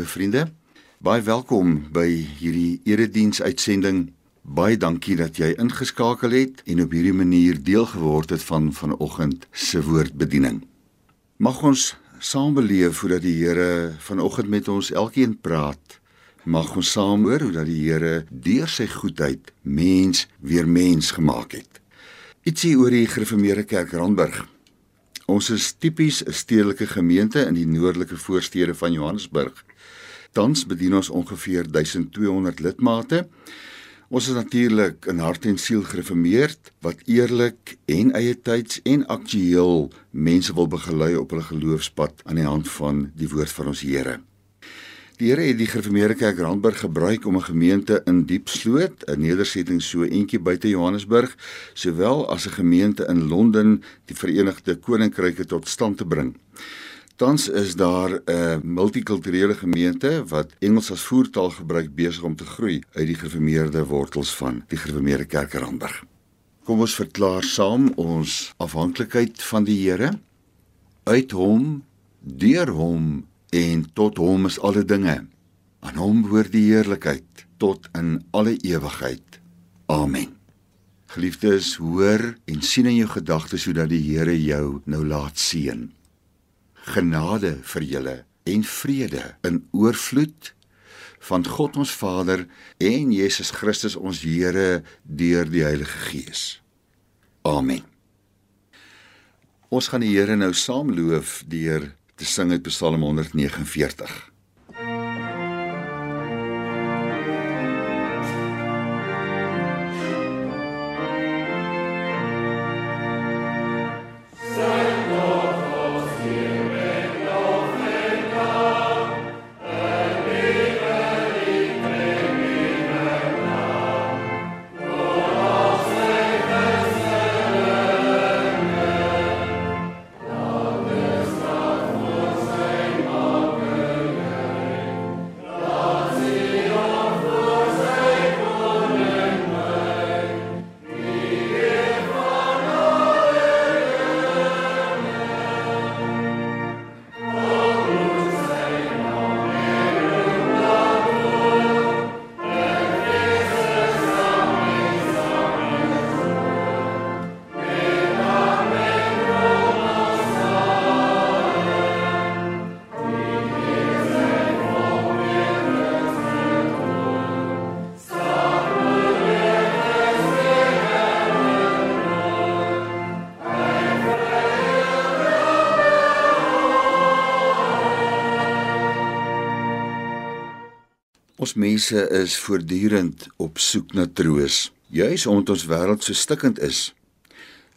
Liewe vriende. Baie welkom by hierdie erediens uitsending. Baie dankie dat jy ingeskakel het en op hierdie manier deel geword het van vanoggend se woordbediening. Mag ons saam beleef hoe dat die Here vanoggend met ons elkeen praat. Mag ons saam hoor hoe dat die Here deur sy goedheid mens weer mens gemaak het. Ietsie oor die Gereformeerde Kerk Randburg. Ons is tipies 'n stedelike gemeente in die noordelike voorstede van Johannesburg. Tans bedien ons ongeveer 1200 lidmate. Ons is natuurlik in hart en siel gereformeerd wat eerlik en eie tyds en aktueel mense wil begelei op hulle geloofspad aan die hand van die woord van ons Here. Die Here het die Gereformeerde Kerk Randburg gebruik om 'n gemeente in Diepsloot, 'n nedersetting so eentjie buite Johannesburg, sowel as 'n gemeente in Londen, die Verenigde Koninkryke tot stand te bring. Tans is daar 'n multikulturele gemeente wat Engels as voertaal gebruik besig om te groei uit die gereformeerde wortels van die Gereformeerde Kerk Randburg. Kom ons verklaar saam ons afhanklikheid van die Here. Uit hom, deur hom en tot hom is alle dinge. Aan hom behoort die heerlikheid tot in alle ewigheid. Amen. Geliefdes, hoor en sien in jou gedagtes hoe dat die Here jou nou laat seën. Genade vir julle en vrede in oorvloed van God ons Vader en Jesus Christus ons Here deur die Heilige Gees. Amen. Ons gaan die Here nou saam loof deur te sing uit Psalm 149. Mense is voortdurend op soek na troos, juis omdat ons wêreld so stikkend is.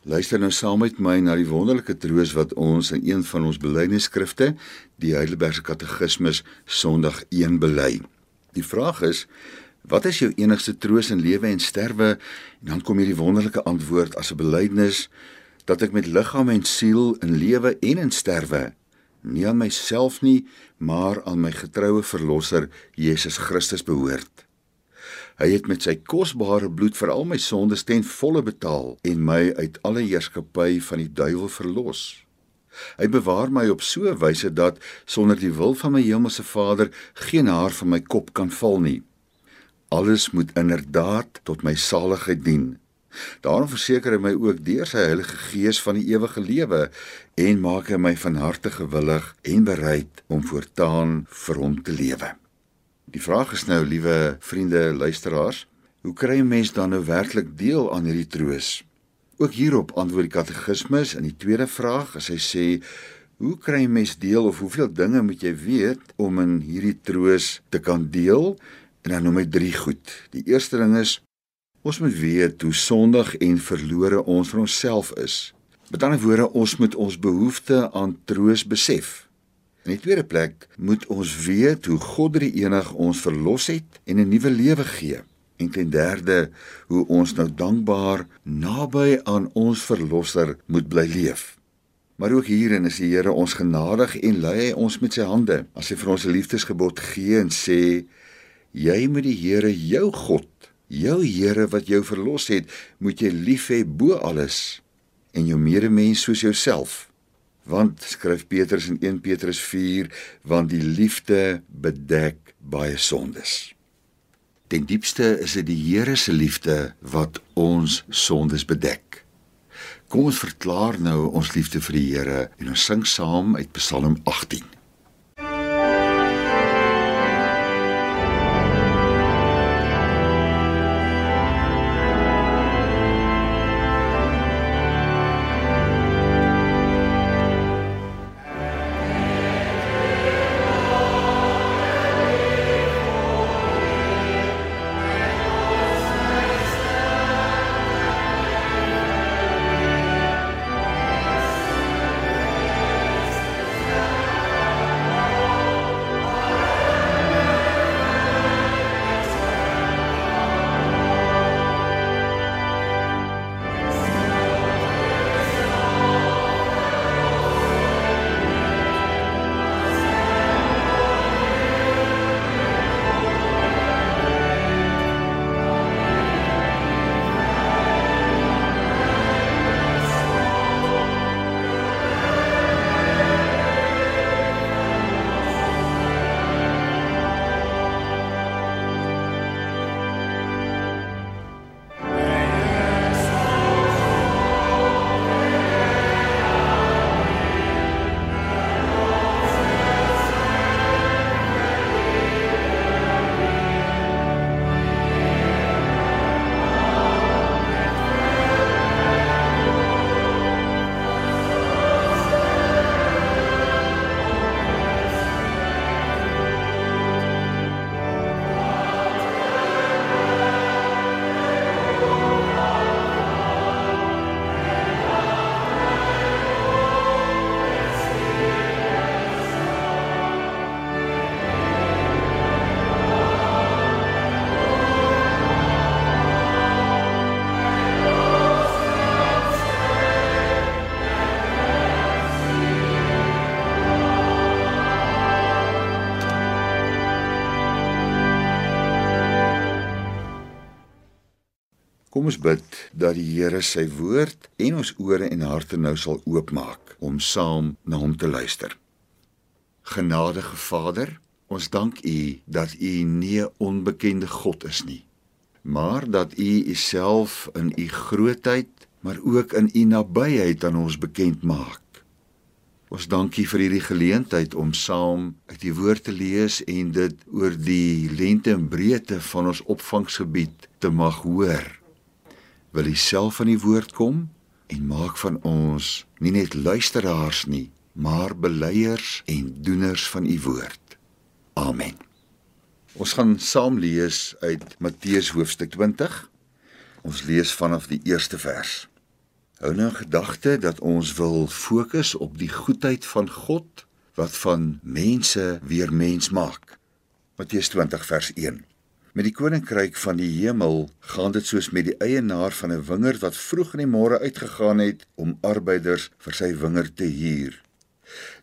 Luister nou saam met my na die wonderlike troos wat ons in een van ons belydenisskrifte, die Heidelbergse Katekismes, Sondag 1 bely. Die vraag is: Wat is jou enigste troos in lewe en sterwe? En dan kom hierdie wonderlike antwoord as 'n belydenis dat ek met liggaam en siel in lewe en in sterwe nie aan myself nie, maar aan my getroue verlosser Jesus Christus behoort. Hy het met sy kosbare bloed vir al my sondes ten volle betaal en my uit alle heerskappy van die duiwel verlos. Hy bewaar my op so 'n wyse dat sonder die wil van my hemelse Vader geen haar van my kop kan val nie. Alles moet inderdaad tot my saligheid dien. Daarom verseker hy my ook deur sy Heilige Gees van die ewige lewe en maak hy my van harte gewillig en bereid om voortaan vir hom te lewe. Die vraag is nou, liewe vriende luisteraars, hoe kry 'n mens dan nou werklik deel aan hierdie troos? Ook hierop antwoord die katekismus in die tweede vraag as hy sê Hoe kry 'n mens deel of hoeveel dinge moet jy weet om in hierdie troos te kan deel? En dan noem hy drie goed. Die eerste ding is Ons moet weet hoe sondig en verlore ons vir onsself is. Met ander woorde, ons moet ons behoefte aan troos besef. In die tweede plek moet ons weet hoe God die enig ons verlos het en 'n nuwe lewe gee. En ten derde, hoe ons nou dankbaar naby aan ons verlosser moet bly leef. Maar ook hierin is die Here ons genadig en lei hy ons met sy hande. As hy vir ons 'n liefdesgebod gee en sê: "Jy moet die Here jou God Jou Here wat jou verlos het, moet jy lief hê bo alles en jou medemens soos jouself. Want skryf Petrus in 1 Petrus 4, want die liefde bedek baie sondes. Ten diepste is dit die Here se liefde wat ons sondes bedek. Kom ons verklaar nou ons liefde vir die Here en ons sing saam uit Psalm 18. Kom ons bid dat die Here sy woord en ons ore en harte nou sal oopmaak om saam na hom te luister. Genadige Vader, ons dank U dat U nie 'n onbekende God is nie, maar dat U Uself in U grootheid, maar ook in U nabyheid aan ons bekend maak. Ons dankie vir hierdie geleentheid om saam uit die woord te lees en dit oor die lengte en breedte van ons opvangsgebied te mag hoor wil U self van die woord kom en maak van ons nie net luisteraars nie, maar beleiers en doeners van U woord. Amen. Ons gaan saam lees uit Matteus hoofstuk 20. Ons lees vanaf die eerste vers. Hou nou gedagte dat ons wil fokus op die goedheid van God wat van mense weer mens maak. Matteus 20 vers 1. Met die koninkryk van die hemel gaan dit soos met die eienaar van 'n wingerd wat vroeg in die môre uitgegaan het om arbeiders vir sy wingerd te huur.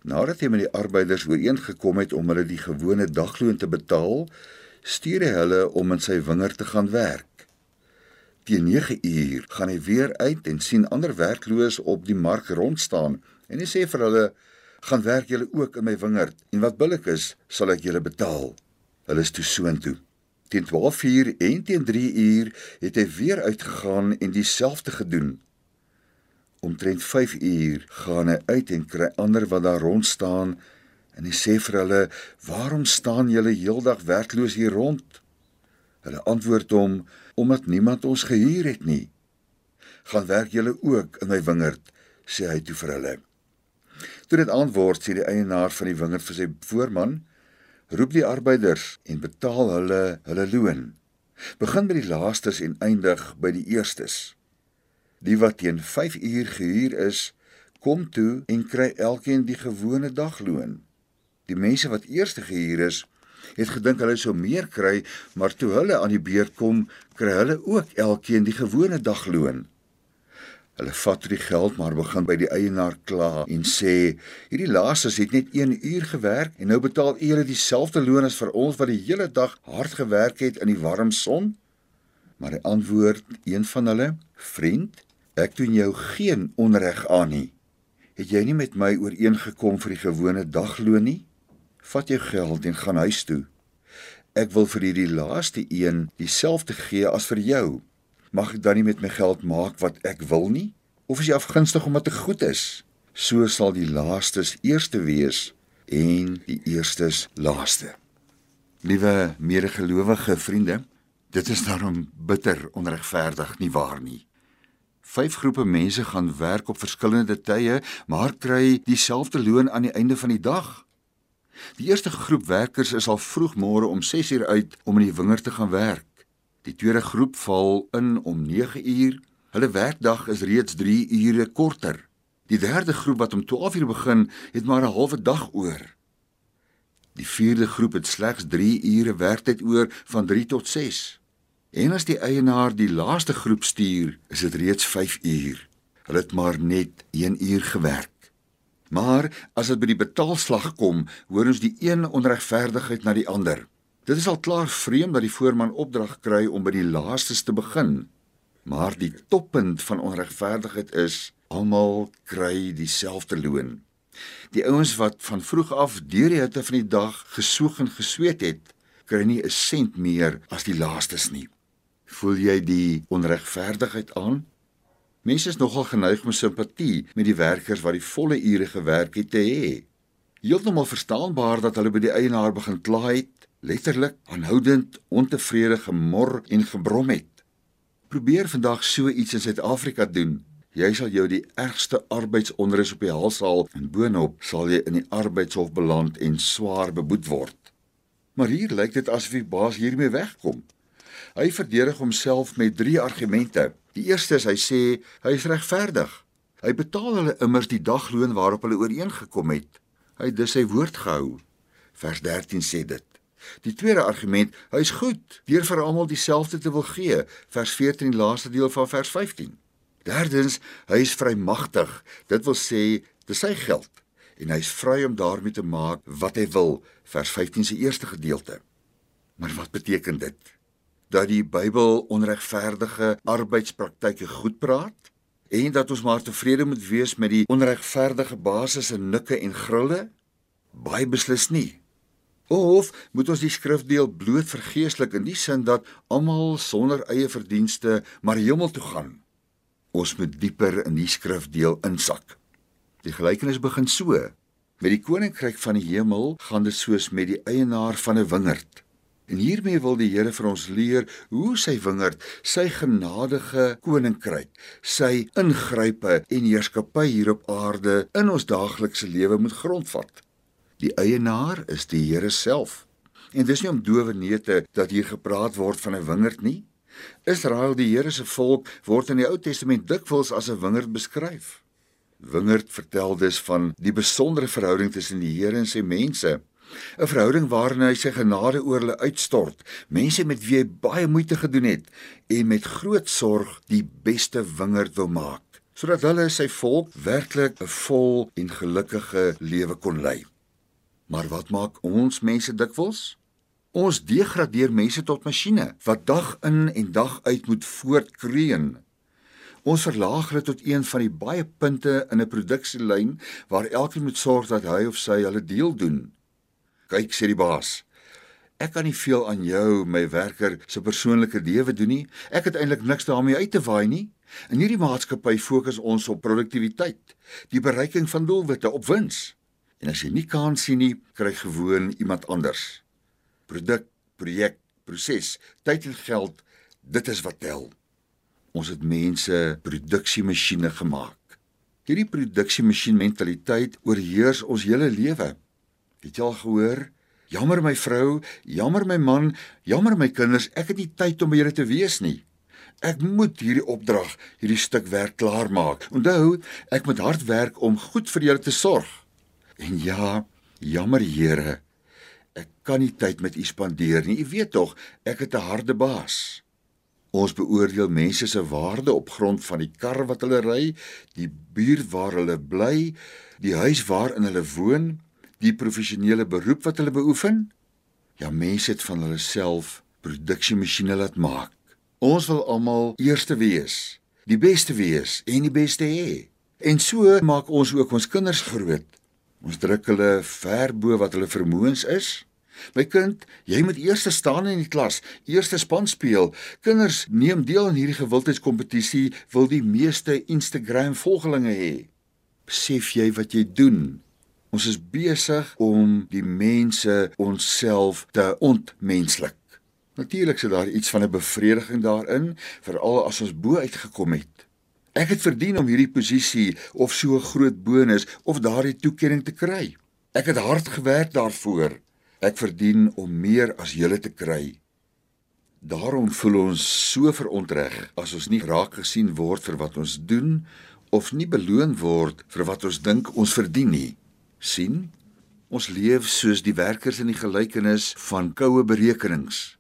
Nadat hy met die arbeiders ooreengekom het om hulle die gewone dagloon te betaal, stuur hy hulle om in sy wingerd te gaan werk. Teen 9 uur gaan hy weer uit en sien ander werklooses op die mark rond staan en hy sê vir hulle: "Gaan werk julle ook in my wingerd en wat billik is, sal ek julle betaal." Hulle is toe soontoe. Teen 12:00 en teen 3:00 het hy weer uitgegaan en dieselfde gedoen. Omtrent 5:00 gaan hy uit en kry ander wat daar rond staan en hy sê vir hulle: "Waarom staan julle heeldag werkloos hier rond?" Hulle antwoord hom: "Omdat niemand ons gehuur het nie." "Gaan werk julle ook in my wingerd," sê hy toe vir hulle. Toe dit antwoord sê die eienaar van die wingerd vir sy voorman: roep die arbeiders en betaal hulle hulle loon. Begin by die laastes en eindig by die eerstes. Die wat teen 5 uur gehuur is, kom toe en kry elkeen die gewone dagloon. Die mense wat eers gehuur is, het gedink hulle sou meer kry, maar toe hulle aan die beurt kom, kry hulle ook elkeen die gewone dagloon. Hulle vat die geld maar begin by die eienaar kla en sê: "Hierdie laaste het net 1 uur gewerk en nou betaal u hulle dieselfde loon as vir ons wat die hele dag hard gewerk het in die warm son?" Maar hy antwoord een van hulle: "Vriend, ek doen jou geen onreg aan nie. Het jy nie met my ooreengekom vir die gewone dagloon nie? Vat jou geld en gaan huis toe. Ek wil vir hierdie laaste een dieselfde gee as vir jou. Mag ek dan nie met my geld maak wat ek wil nie? Of is jy afgunstig omdat ek goed is? So sal die laastes eerste wees en die eerstes laaste. Liewe medegelowige vriende, dit is daarom bitter onregverdig nie waar nie. Vyf groepe mense gaan werk op verskillende tye, maar kry dieselfde loon aan die einde van die dag. Die eerste groep werkers is al vroeg môre om 6uur uit om in die wingerd te gaan werk. Die tweede groep val in om 9uur. Hulle werkdag is reeds 3 ure korter. Die derde groep wat om 12uur begin, het maar 'n halwe dag oor. Die vierde groep het slegs 3 ure werktyd oor van 3 tot 6. En as die eienaar die laaste groep stuur, is dit reeds 5 uur. Hulle het maar net 1 uur gewerk. Maar as dit by die betaalslag kom, hoor ons die een onregverdigheid na die ander. Dit is al klaar vreemd dat die voorman opdrag kry om by die laastes te begin. Maar die toppunt van onregverdigheid is almal kry dieselfde loon. Die ouens wat van vroeg af deur die hitte van die dag gesoeg en gesweet het, kry nie 'n sent meer as die laastes nie. Voel jy die onregverdigheid aan? Mense is nogal geneig om simpatie met die werkers wat die volle ure gewerk het te hê. Heeltemal verstaanbaar dat hulle by die eienaar begin kla het, letterlik aanhoudend ontevrede gemor en gebrom het. Probeer vandag so iets in Suid-Afrika doen. Jy sal jou die ergste arbeidsonrus op die hals haal en boonop sal jy in die arbeidshof beland en swaar beboet word. Maar hier lyk dit asof die baas hiermee wegkom. Hy verdedig homself met drie argumente. Die eerste is hy sê hy is regverdig. Hy betaal hulle immers die dagloon waarop hulle ooreengekom het. Hy het dus sy woord gehou. Vers 13 sê dit. Die tweede argument, hy is goed deur vir almal dieselfde te wil gee. Vers 14 laaste deel van vers 15. Derdens, hy is vrymagtig. Dit wil sê dis sy geld en hy is vry om daarmee te maak wat hy wil. Vers 15 se eerste gedeelte. Maar wat beteken dit? dat die Bybel onregverdige arbeidspraktyke goed praat en dat ons maar tevrede moet wees met die onregverdige basis en nikke en grille? Baie beslis nie. Of moet ons die skrifdeel bloot vergeeslik in die sin dat almal sonder eie verdienste maar hemel toe gaan? Ons moet dieper in die skrifdeel insak. Die gelykenis begin so: Met die koninkryk van die hemel gaan dit soos met die eienaar van 'n wingerd. En hiermee wil die Here vir ons leer hoe sy wingerd, sy genadige koninkryk, sy ingrype en heerskappy hier op aarde in ons daaglikse lewe moet grondvat. Die eienaar is die Here self. En dis nie om dowe neute dat hier gepraat word van 'n wingerd nie. Israel, die Here se volk, word in die Ou Testament dikwels as 'n wingerd beskryf. Wingerd vertel dus van die besondere verhouding tussen die Here en sy mense 'n verhouding waarin hy sy genade oor hulle uitstort, mense met wie hy baie moeite gedoen het en met groot sorg die beste wingerd wil maak, sodat hulle sy volk werklik 'n vol en gelukkige lewe kon lei. Maar wat maak ons mense dikwels? Ons degradeer mense tot masjiene wat dag in en dag uit moet voortkreun. Ons verlaag hulle tot een van die baie punte in 'n produksielyn waar elkeen moet sorg dat hy of sy hulle deel doen. Kyk sê die baas. Ek kan nie veel aan jou, my werker, se persoonlike lewe doen nie. Ek het eintlik niks daarmee uit te waai nie. In hierdie maatskappy fokus ons op produktiwiteit, die bereiking van doelwitte, op wins. En as jy nie kan sien nie, kry gewoon iemand anders. Produk, projek, proses, tyd en geld, dit is wat tel. Ons het mense produksiemasjiene gemaak. Hierdie produksiemasjien mentaliteit oorheers ons hele lewe. Het jy al gehoor? Jammer my vrou, jammer my man, jammer my kinders, ek het nie tyd om by julle te wees nie. Ek moet hierdie opdrag, hierdie stuk werk klaar maak. Onthou, ek moet hard werk om goed vir julle te sorg. En ja, jammer Here, ek kan nie tyd met u spandeer nie. U weet tog, ek het 'n harde baas. Ons beoordeel mense se waarde op grond van die kar wat hulle ry, die buurt waar hulle bly, die huis waarin hulle woon die professionele beroep wat hulle beoefen? Ja, mense het van hulle self produksiemasjiene laat maak. Ons wil almal eerste wees, die beste wees en die beste hê. En so maak ons ook ons kinders groot. Ons druk hulle ver bo wat hulle vermoëns is. My kind, jy moet eers staan in die klas, eers span speel. Kinders neem deel aan hierdie gewildheidskompetisie, wil die meeste Instagram volgelinge hê. Besef jy wat jy doen? Ons is besig om die mense onsself te ontmenslik. Natuurlik sit daar iets van 'n bevrediging daarin, veral as ons bo uitgekom het. Ek het verdien om hierdie posisie of so 'n groot bonus of daardie toekenning te kry. Ek het hard gewerk daarvoor. Ek verdien om meer as julle te kry. Daarom voel ons so verontreg as ons nie raak gesien word vir wat ons doen of nie beloon word vir wat ons dink ons verdien nie. sien? Ons leef soos die werkers in die gelykenis van koue berekenings.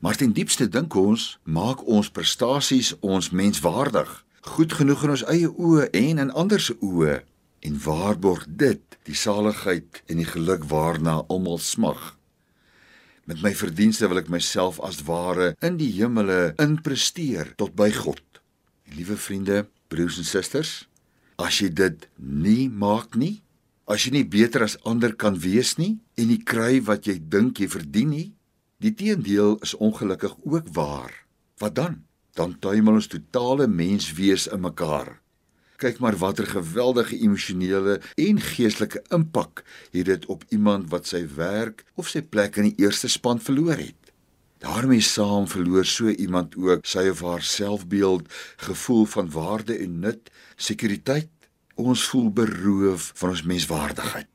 Maar ten diepste dink ons, maak ons prestasies ons menswaardig goed genoeg in ons eie oë en in ander se oë en waarborg dit die saligheid en die geluk waarna almal smag. Met my verdienste wil ek myself as ware in die hemele inpresteer tot by God. En liewe vriende, broers en susters, as jy dit nie maak nie, as jy nie beter as ander kan wees nie en nie kry wat jy dink jy verdien nie, die teendeel is ongelukkig ook waar. Wat dan? Dan tuimel ons totale menswees in mekaar. Kyk maar watter geweldige emosionele en geestelike impak het dit op iemand wat sy werk of sy plek in die eerste span verloor het. daarmee saam verloor so iemand ook sy of haar selfbeeld, gevoel van waarde en nut, sekuriteit. Ons voel beroof van ons menswaardigheid.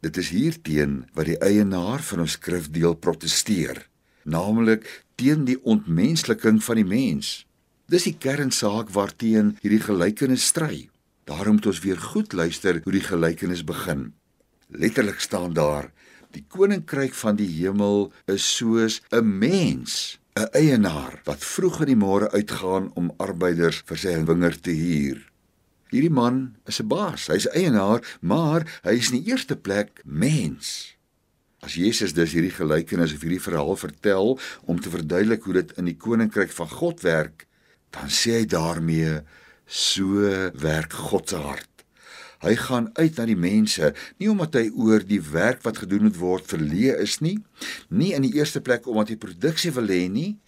Dit is hierteen wat die eienaar van ons skrifdeel proteseer, naamlik teen die ontmensliking van die mens. Dis die kernsaak waarteen hierdie gelykenis stry. Daarom moet ons weer goed luister hoe die gelykenis begin. Letterlik staan daar: Die koninkryk van die hemel is soos 'n mens, 'n eienaar wat vroeg in die môre uitgaan om arbeiders vir sy wingerd te huur. Hierdie man is 'n baas, hy's eienaar, maar hy is in die eerste plek mens. As Jesus dus hierdie gelykenis of hierdie verhaal vertel om te verduidelik hoe dit in die koninkryk van God werk, dan sê hy daarmee so werk God se hart. Hy gaan uit na die mense, nie omdat hy oor die werk wat gedoen moet word verleë is nie, nie in die eerste plek omdat hy produksie wil hê nie,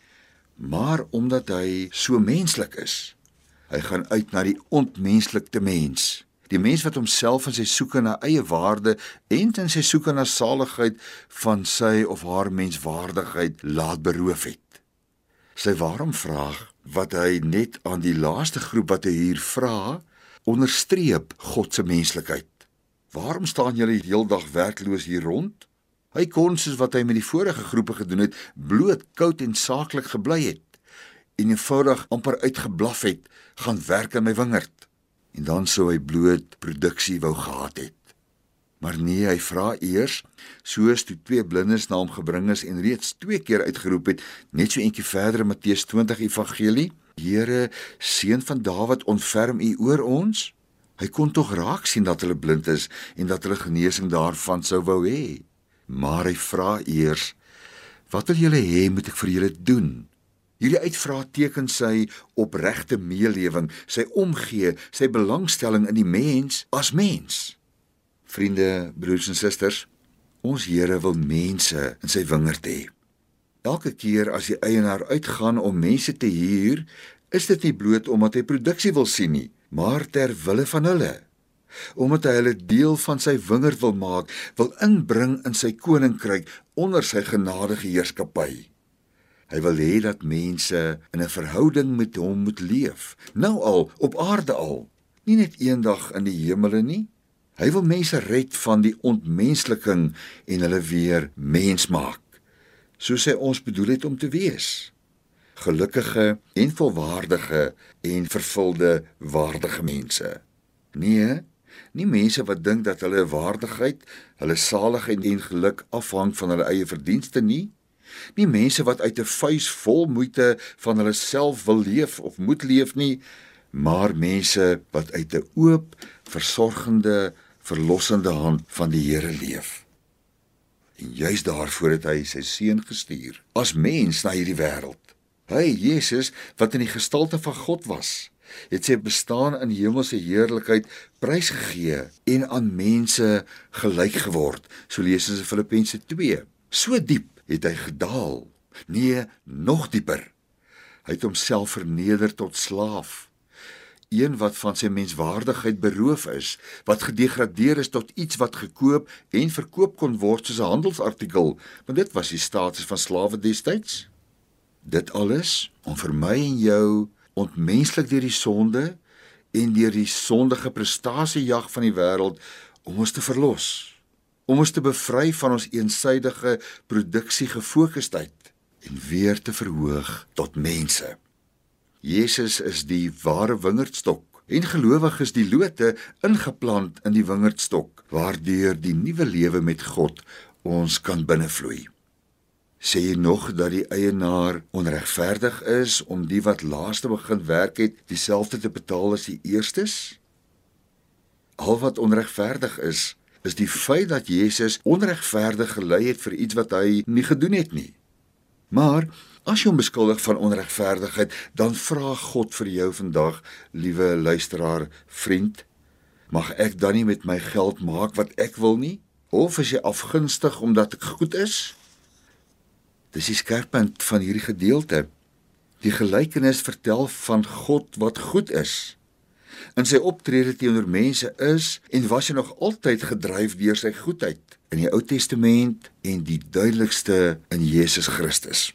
maar omdat hy so menslik is. Hy gaan uit na die ontmenslikte mens die mens wat homself in sy soeke na eie waarde en in sy soeke na saligheid van sy of haar menswaardigheid laat beroof het. Sy waarom vraag wat hy net aan die laaste groep wat hy hier vra, onderstreep God se menslikheid. Waarom staan julle heeldag werkloos hier rond? Hy kon soos wat hy met die vorige groepe gedoen het, bloot koud en saaklik gebly het en eenvoudig amper uitgeblaf het, gaan werk in my wingerd en dan sou hy bloot produksie wou gehad het. Maar nee, hy vra eers, soos toe twee blindes na hom gebring is en reeds twee keer uitgeroep het, net so eentjie verder in Matteus 20 Evangelie: Here, seun van Dawid, ontferm U oor ons. Hy kon tog raak sien dat hulle blind is en dat hulle genesing daarvan sou wou hê. Maar hy vra eers: Wat wil julle hê moet ek vir julle doen? Hierdie uitvraag teken sy opregte meelewing, sy omgee, sy belangstelling in die mens as mens. Vriende, broers en susters, ons Here wil mense in sy wingerd hê. Elke keer as die eienaar uitgaan om mense te huur, is dit nie bloot omdat hy produksie wil sien nie, maar ter wille van hulle. Omdat hy hulle deel van sy wingerd wil maak, wil inbring in sy koninkryk onder sy genadige heerskappy. Hy wil hê dat mense in 'n verhouding met hom moet leef, nou al op aarde al, nie net eendag in die hemele nie. Hy wil mense red van die ontmensliking en hulle weer mens maak, soos hy ons bedoel het om te wees. Gelukkige en volwaardige en vervulde waardige mense. Nee, nie mense wat dink dat hulle waardigheid, hulle saligheid en geluk afhang van hulle eie verdienste nie. Nie mense wat uit 'n vuis vol moeite van hulle self wil leef of moet leef nie, maar mense wat uit 'n oop, versorgende, verlossende hand van die Here leef. En juis daarvoor het hy sy seun gestuur as mens na hierdie wêreld. Hy, Jesus, wat in die gestalte van God was, het sy bestaan in hemelse heerlikheid prysgegee en aan mense gelyk geword. So lees ons in Filippense 2. So diep het hy gedaal. Nee, nog dieper. Hy het homself verneder tot slaaf. Een wat van sy menswaardigheid beroof is, wat gedegradeer is tot iets wat gekoop en verkoop kon word soos 'n handelsartikel, want dit was die status van slawe destyds. Dit alles om vir my en jou ontmenslik deur die sonde en deur die sondige prestasiejag van die wêreld om ons te verlos om ons te bevry van ons eensidedige produksie gefokusdheid en weer te verhoog tot mense. Jesus is die ware wingerdstok en gelowiges die lote ingeplant in die wingerdstok waardeur die nuwe lewe met God ons kan binnevloei sê jy nog dat die eienaar onregverdig is om die wat laaste begin werk het dieselfde te betaal as die eerstes? Al wat onregverdig is, is die feit dat Jesus onregverdig gelei het vir iets wat hy nie gedoen het nie. Maar as jy hom beskuldig van onregverdigheid, dan vra God vir jou vandag, liewe luisteraar, vriend, mag ek dan nie met my geld maak wat ek wil nie? Of is jy afgunstig omdat ek goed is? Dis die skerpunt van hierdie gedeelte. Die gelykenis vertel van God wat goed is. In sy optrede teenoor mense is en was hy nog altyd gedryf deur sy goedheid in die Ou Testament en die duidelikste in Jesus Christus.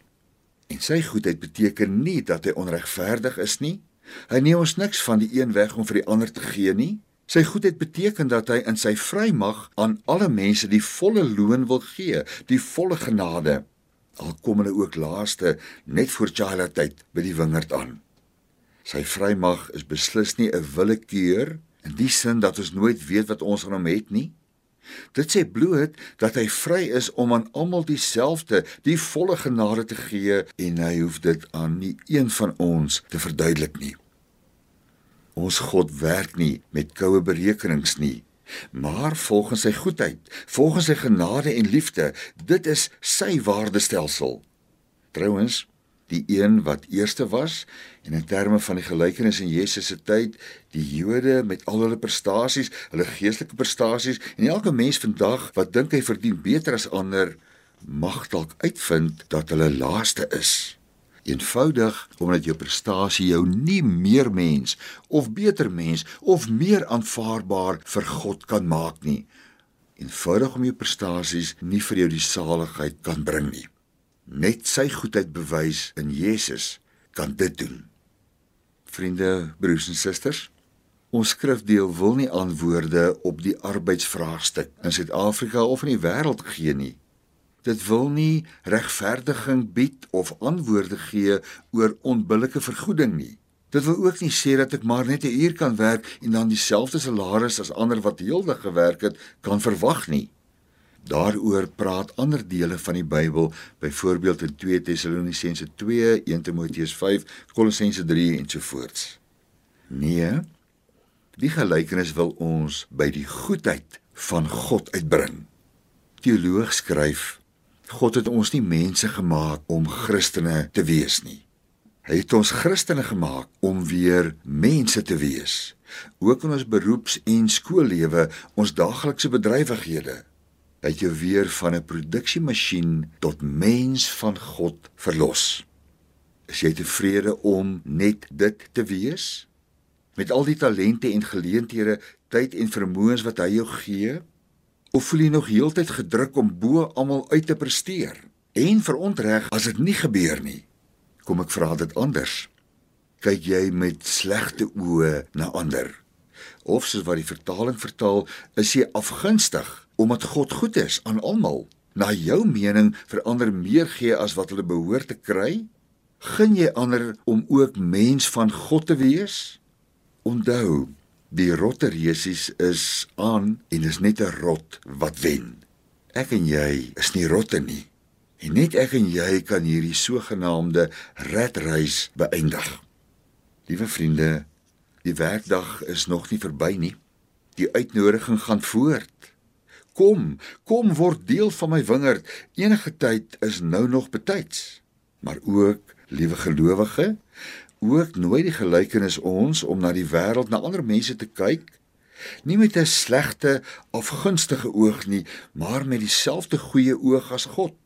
En sy goedheid beteken nie dat hy onregverdig is nie. Hy neem ons niks van die een weg om vir die ander te gee nie. Sy goedheid beteken dat hy in sy vrymag aan alle mense die volle loon wil gee, die volle genade al kom hulle ook laaste net voor Chaila tyd by die wingerd aan. Sy vrymag is beslis nie 'n willekeur in die sin dat ons nooit weet wat ons aan hom het nie. Dit sê bloot dat hy vry is om aan almal dieselfde, die volle genade te gee en hy hoef dit aan nie een van ons te verduidelik nie. Ons God werk nie met koue berekenings nie maar volgens sy goedheid, volgens sy genade en liefde, dit is sy waardestelsel. Trouwens, die een wat eerste was en in terme van die gelykenis in Jesus se tyd, die Jode met al hulle prestasies, hulle geestelike prestasies en elke mens vandag wat dink hy verdien beter as ander, mag dalk uitvind dat hulle laaste is eenvoudig omdat jou prestasie jou nie meer mens of beter mens of meer aanvaarbaar vir God kan maak nie. Eenvoudig om jou prestasies nie vir jou die saligheid kan bring nie. Net sy goedheid bewys in Jesus kan dit doen. Vriende, broers en susters, ons skrifdeel wil nie antwoorde op die arbeidsvraagstuk in Suid-Afrika of in die wêreld gee nie. Dit wil nie regverdiging bied of antwoorde gee oor onbillike vergoeding nie. Dit wil ook nie sê dat ek maar net 'n uur kan werk en dan dieselfde salaris as ander wat heeldag gewerk het kan verwag nie. Daaroor praat ander dele van die Bybel, byvoorbeeld in 2 Tessalonisense 2, 1 Timoteus 5, Kolossense 3 en so voorts. Nee. Die gelykenis wil ons by die goedheid van God uitbring. Teoloog skryf God het ons nie mense gemaak om Christene te wees nie. Hy het ons Christene gemaak om weer mense te wees. Ook in ons beroeps- en skoollewe, ons daaglikse bedrywighede. Het jou weer van 'n produksiemasjien tot mens van God verlos. Is jy tevrede om net dit te wees? Met al die talente en geleenthede, tyd en vermoëns wat hy jou gee, Of voel jy nog heeltyd gedruk om bo almal uit te presteer? En verontreg as dit nie gebeur nie. Kom ek vra dit anders. Kyk jy met slegte oë na ander? Of soos wat die vertaling vertaal, is jy afgunstig omdat God goed is aan almal? Na jou mening verander meer gee as wat hulle behoort te kry? Gun jy ander om ook mens van God te wees? Onthou, Die rotteresies is aan en is net 'n rot wat wen. Ek en jy is nie rotte nie. En net ek en jy kan hierdie sogenaamde redreis beëindig. Liewe vriende, die werkdag is nog nie verby nie. Die uitnodiging gaan voort. Kom, kom word deel van my wingerd. Enige tyd is nou nog betyds. Maar ook, liewe gelowige, ook nooit die gelykenis ons om na die wêreld, na ander mense te kyk, nie met 'n slegte of gunstige oog nie, maar met dieselfde goeie oog as God.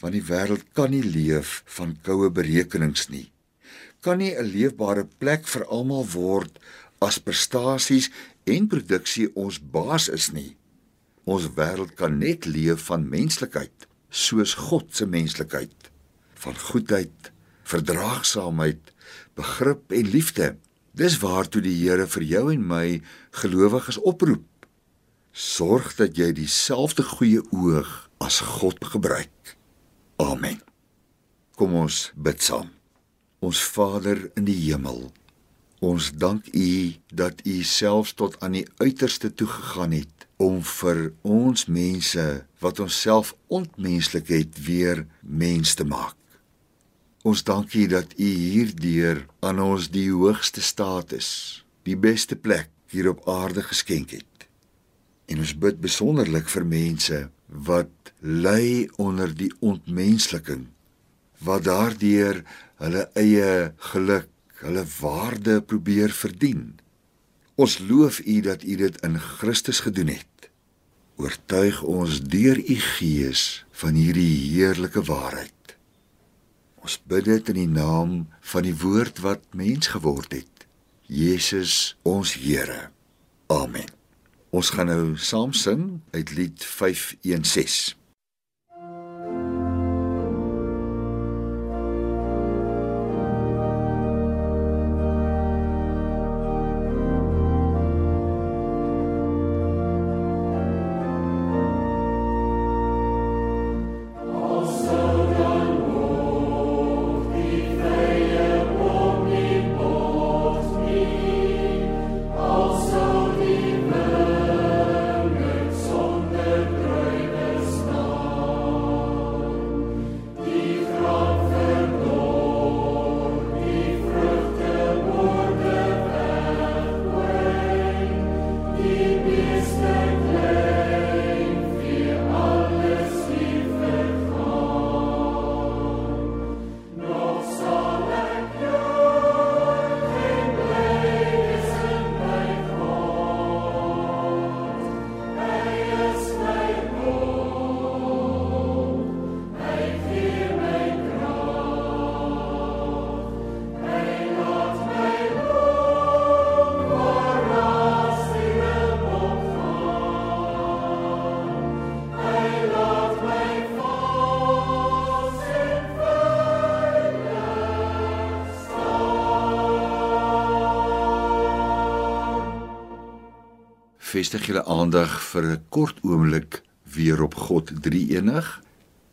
Want die wêreld kan nie leef van koue berekenings nie. Kan nie 'n leefbare plek vir almal word as prestasies en produksie ons baas is nie. Ons wêreld kan net leef van menslikheid, soos God se menslikheid, van goedheid, verdraagsaamheid, begrip en liefde. Dis waartoe die Here vir jou en my gelowiges oproep. Sorg dat jy dieselfde goeie oog as God gebruik. Amen. Kom ons bid saam. Ons Vader in die hemel, ons dank U dat U selfs tot aan die uiterste toe gegaan het om vir ons mense wat onsself ontmenslik het weer mens te maak. Ons dankie dat U hierdeur aan ons die hoogste status, die beste plek hier op aarde geskenk het. En ons bid besonderlik vir mense wat ly onder die ontmensliking wat daardeur hulle eie geluk, hulle waarde probeer verdien. Ons loof U dat U dit in Christus gedoen het oortuig ons deur u gees van hierdie heerlike waarheid. Ons bid dit in die naam van die woord wat mens geword het, Jesus ons Here. Amen. Ons gaan nou saam sing uit lied 516. Vestig julle aandag vir 'n kort oomblik weer op God drie-enig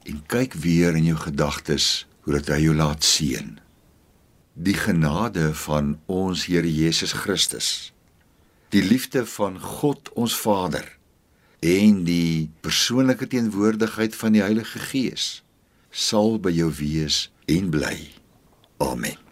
en kyk weer in jou gedagtes hoe dit hy jou laat sien. Die genade van ons Here Jesus Christus, die liefde van God ons Vader en die persoonlike teenwoordigheid van die Heilige Gees sal by jou wees en bly. Amen.